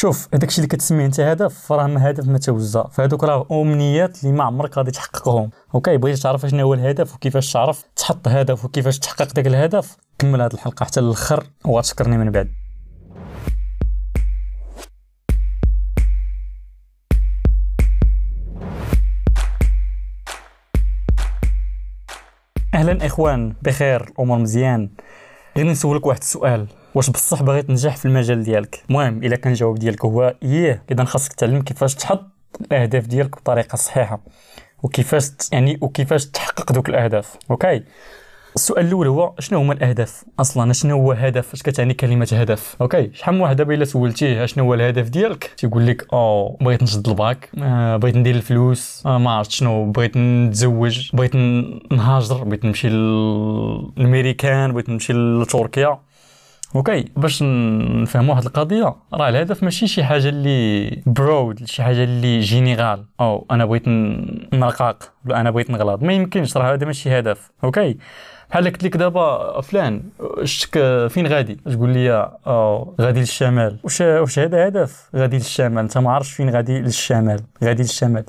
شوف هذاك الشيء اللي كتسميه انت هدف راه ما هدف ما توزع. فهذوك راه أمنيات اللي ما عمرك غادي تحققهم. أوكي بغيتي تعرف شنو هو الهدف وكيفاش تعرف تحط هدف وكيفاش تحقق ذاك الهدف كمل هذه الحلقة حتى للأخر وغتشكرني من بعد. أهلا إخوان بخير الأمور مزيان. غير نسولك واحد السؤال. واش بصح باغي تنجح في المجال ديالك؟ المهم إلا كان الجواب ديالك هو إيه. إذا خاصك تعلم كيفاش تحط الأهداف ديالك بطريقة صحيحة وكيفاش يعني وكيفاش تحقق دوك الأهداف. OK؟ السؤال الأول هو شنو هما الأهداف أصلا؟ شنو هو هدف؟ اش كتعني كلمة هدف؟ OK شحال من واحد دابا إلا سولتيه شنو هو الهدف ديالك؟ تيقول لك أو بغيت نشد الباك آه بغيت ندير الفلوس آه ما عرفت شنو بغيت نتزوج بغيت نهاجر بغيت نمشي للميريكان بغيت نمشي لتركيا. OK باش نفهموا واحد القضية راه الهدف ماشي شي حاجة اللي broad شي حاجة اللي général أو أنا بغيت نرقاق ولا أنا بغيت نغلط. ما يمكنش راه هذا ماشي هدف. OK بحال قلت لك دابا فلان شتك فين غادي؟ تقول لي؟ آه غادي للشمال. واش واش هذا هدف؟ غادي للشمال. أنت ما عارفش فين غادي؟ للشمال. غادي للشمال.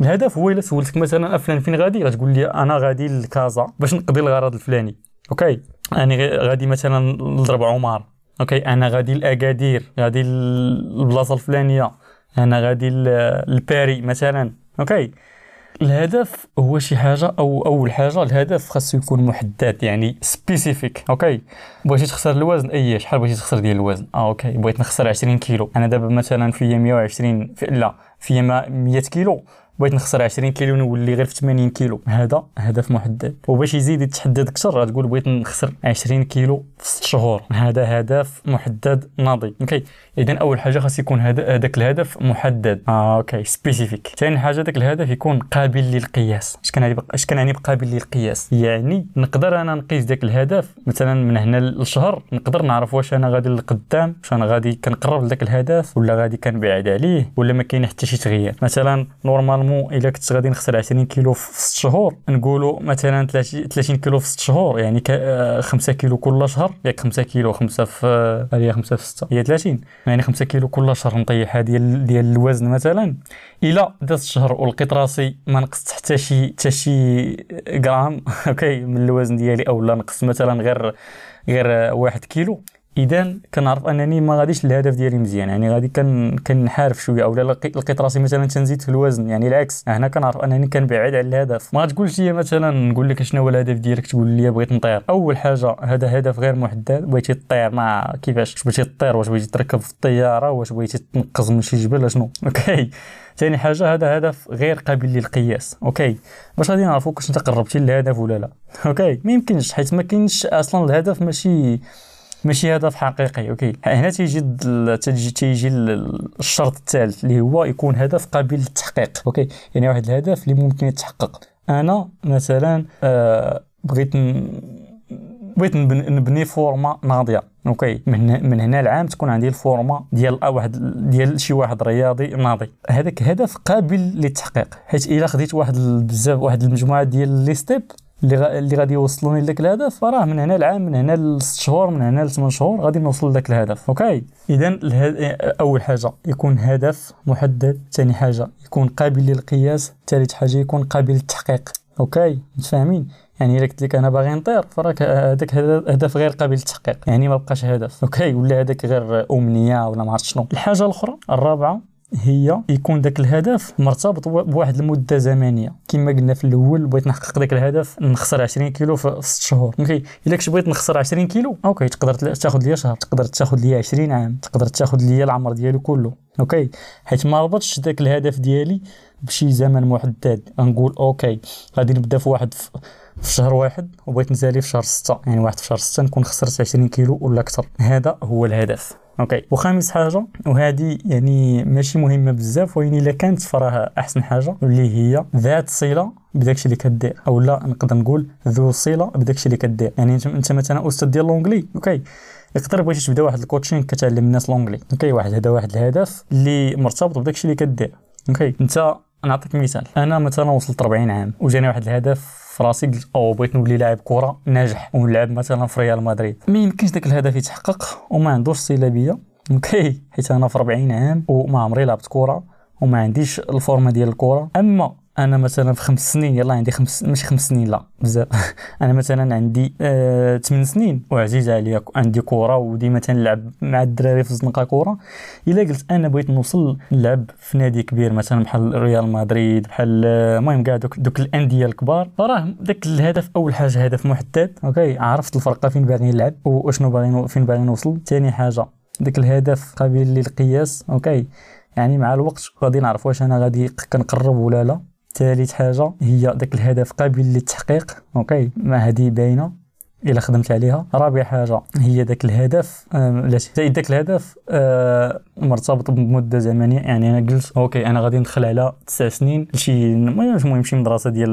الهدف هو إلا سولتك مثلا فلان فين غادي؟ غتقول لي أنا غادي لكازا باش نقضي الغرض الفلاني. OK. أنا غادي مثلا نضرب عمر OK؟ أنا غادي لاكادير غادي للبلاصه الفلانية أنا غادي لباري مثلا OK؟ الهدف هو شي حاجة أو أول حاجة الهدف خاصو يكون محدد يعني spécifique OK؟ بغيتي تخسر الوزن؟ أي شحال بغيتي تخسر ديال الوزن؟ آه OK بغيت نخسر 20 كيلو. أنا دابا مثلا في 120 في لا في 100 كيلو. بغيت نخسر 20 كيلو نولي غير في 80 كيلو. هذا هدف محدد. وباش يزيد يتحدد أكثر غتقول بغيت نخسر 20 كيلو في 6 شهور. هذا هدف محدد ناضي. OK. إذا أول حاجة خاص يكون هذاك الهدف محدد. آه OK. spécifique ثاني حاجة ذاك الهدف يكون قابل للقياس. اش كنعني اش كنعني بقابل للقياس؟ يعني نقدر أنا نقيس ذاك الهدف مثلا من هنا للشهر نقدر نعرف واش أنا غادي لقدام واش أنا غادي كنقرب لذاك الهدف ولا غادي كنبعد عليه ولا ما كاين حتى شي تغيير. مثلا normalement إلا كنت غادي نخسر 20 كيلو في 6 شهور. نقولوا مثلا 30 كيلو في 6 شهور يعني 5 آه، كيلو كل شهر ياك 5 كيلو 5 في هي 5 في 6 هي 30 يعني 5 كيلو كل شهر نطيحها ديال ديال الوزن مثلا. إلا داز الشهر ولقيت راسي ما نقصت حتى شي حتى شي غرام OK من الوزن ديالي أو لا نقصت مثلا غير غير واحد كيلو. اذا كنعرف أنني ما غاديش الهدف ديالي مزيان. يعني غادي كن كنحارف شوية اولا لقيت راسي مثلا تنزيد في الوزن. يعني العكس هنا كنعرف أنني كنبعد على الهدف. ما تقولش لي مثلا نقول لك شنو هو الهدف ديالك تقول لي بغيت نطير. أول حاجة هذا هدف غير محدد. بغيتي تطير ما كيفاش؟ واش بغيتي تطير؟ واش بغيتي تركب في الطيارة؟ واش بغيتي تنقز من شي جبل؟ شنو OK. ثاني حاجة هذا هدف غير قابل للقياس. OK. باش غادي نعرفوا واش أنت قربتي للهدف ولا لا؟ OK. ما يمكنش حيت ما كاينش أصلا الهدف ماشي ماشي هدف حقيقي OK. هنا تيجي تيجي تيجي الشرط الثالث اللي هو يكون هدف قابل للتحقيق OK. يعني واحد الهدف اللي ممكن يتحقق. أنا مثلا آه بغيت بغيت نبني فورما ناضية OK. من من هنا العام تكون عندي الفورما ديال واحد ديال شي واحد رياضي ناضي. هذاك هدف قابل للتحقيق حيت إلا خديت واحد بزاف واحد المجموعة ديال les steps اللي اللي غادي يوصلوني لذاك الهدف راه من هنا العام من هنا لست شهور من هنا لثمان شهور غادي نوصل لذاك الهدف OK؟ اذا أول حاجة يكون هدف محدد ثاني حاجة يكون قابل للقياس ثالث حاجة يكون قابل للتحقيق OK؟ متفاهمين؟ يعني إلا قلت لك أنا باغي نطير فراك هذاك هدف غير قابل للتحقيق يعني ما بقاش هدف OK؟ ولا هذاك غير أمنية ولا ما عرفت شنو. الحاجة الأخرى الرابعة هي يكون ذاك الهدف مرتبط بواحد المدة زمنية. كما قلنا في الأول بغيت نحقق ذاك الهدف نخسر 20 كيلو في 6 شهور. OK إلا كنت بغيت نخسر 20 كيلو OK تقدر تاخذ ليا شهر تقدر تاخذ ليا 20 عام تقدر تاخذ ليا العمر ديالي كله OK؟ حيت ما ربطش ذاك الهدف ديالي بشي زمن محدد. نقول OK غادي نبدا في واحد في شهر واحد وبغيت نسالي في شهر ستة. يعني واحد في شهر ستة نكون خسرت 20 كيلو ولا أكثر. هذا هو الهدف. OK. وخامس حاجة وهذه يعني ماشي مهمة بزاف ولكن إلا كانت فراه أحسن حاجة اللي هي ذات صلة بداكشي اللي كدير أو لا نقدر نقول ذو صلة بداكشي اللي كدير. يعني انت مثلا أستاذ ديال l'anglais OK. يقدر بغيتي تبدا واحد ال coaching كتعلم الناس l'anglais OK. واحد هذا واحد الهدف اللي مرتبط بداكشي اللي كدير OK. انت نعطيك مثال. أنا مثلا وصلت 40 عام وجاني واحد الهدف في راسي قلت أو بغيت نولي لاعب كرة ناجح ونلعب مثلا في ريال مدريد. ما يمكنش ذاك الهدف يتحقق وما عندوش بيا. OK حيت أنا في 40 عام وما عمري لعبت كرة وما عنديش الفورمة ديال الكرة. أما أنا مثلا في خمس سنين يلا عندي خمس ماشي خمس سنين لا بزاف. أنا مثلا عندي آه سنين. وعزيز عليا عندي كره وديما تنلعب مع الدراري في الزنقه كره إلا قلت أنا بغيت نوصل نلعب في نادي كبير مثلا بحال ريال مدريد بحال آه، المهم كاع دوك دوك الأندية الكبار. راه داك الهدف أول حاجة هدف محدد. okay عرفت الفرقة فين باغي نلعب وأشنو باغي فين باغي نوصل. ثاني حاجة داك الهدف قابل للقياس. okay يعني مع الوقت غادي نعرف واش أنا غادي كنقرب ولا لا. ثالث حاجة هي داك الهدف قابل للتحقيق. okay ما هذه باينة. إلا خدمت عليها. رابع حاجة هي داك الهدف لا زائد داك الهدف آه مرتبط بمدة زمنية. يعني أنا قلت okay أنا غادي ندخل على تسع سنين شي المهم شي مدرسة ديال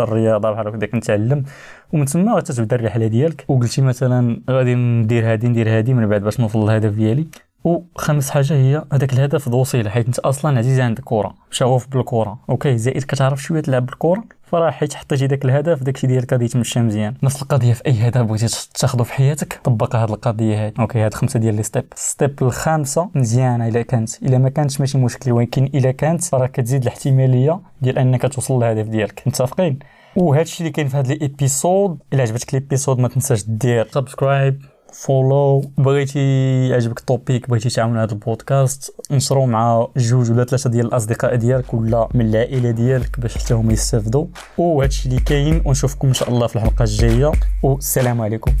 الرياضة بحال هكاك نتعلم. ومن ثم غتبدا الرحلة ديالك. وقلتي مثلا غادي ندير هادي ندير هادي من بعد باش نوصل للهدف ديالي. وخامس حاجة هي هذاك الهدف ذو صلة حيت انت أصلا عزيز عندك كرة شغوف بالكرة okay زائد كتعرف شوية تلعب بالكرة فراه حيت حطيتي داك الهدف داكشي ديالك غادي يتمشى مزيان. نفس القضية في أي هدف بغيتي تاخذه في حياتك طبق هذه القضية هذه okay هاد خمسة ديال les steps. step الخامسة مزيانة إلا كانت إلا ما كانتش ماشي مشكل ولكن إلا كانت راه كتزيد الاحتمالية ديال أنك توصل للهدف ديالك. متفقين؟ وهذا الشيء اللي كاين في هذا ال episode إلا عجبتك ال episode ما تنساش دير. subscribe follow بغيتي يعجبك ال topic بغيتي تعاون هذا البودكاست نشرو مع جوج ولا ثلاثة ديال الأصدقاء ديالك ولا من العائلة ديالك باش حتى هما يستافدوا وهادشي اللي كاين ونشوفكم إن شاء الله في الحلقة الجاية. والسلام عليكم.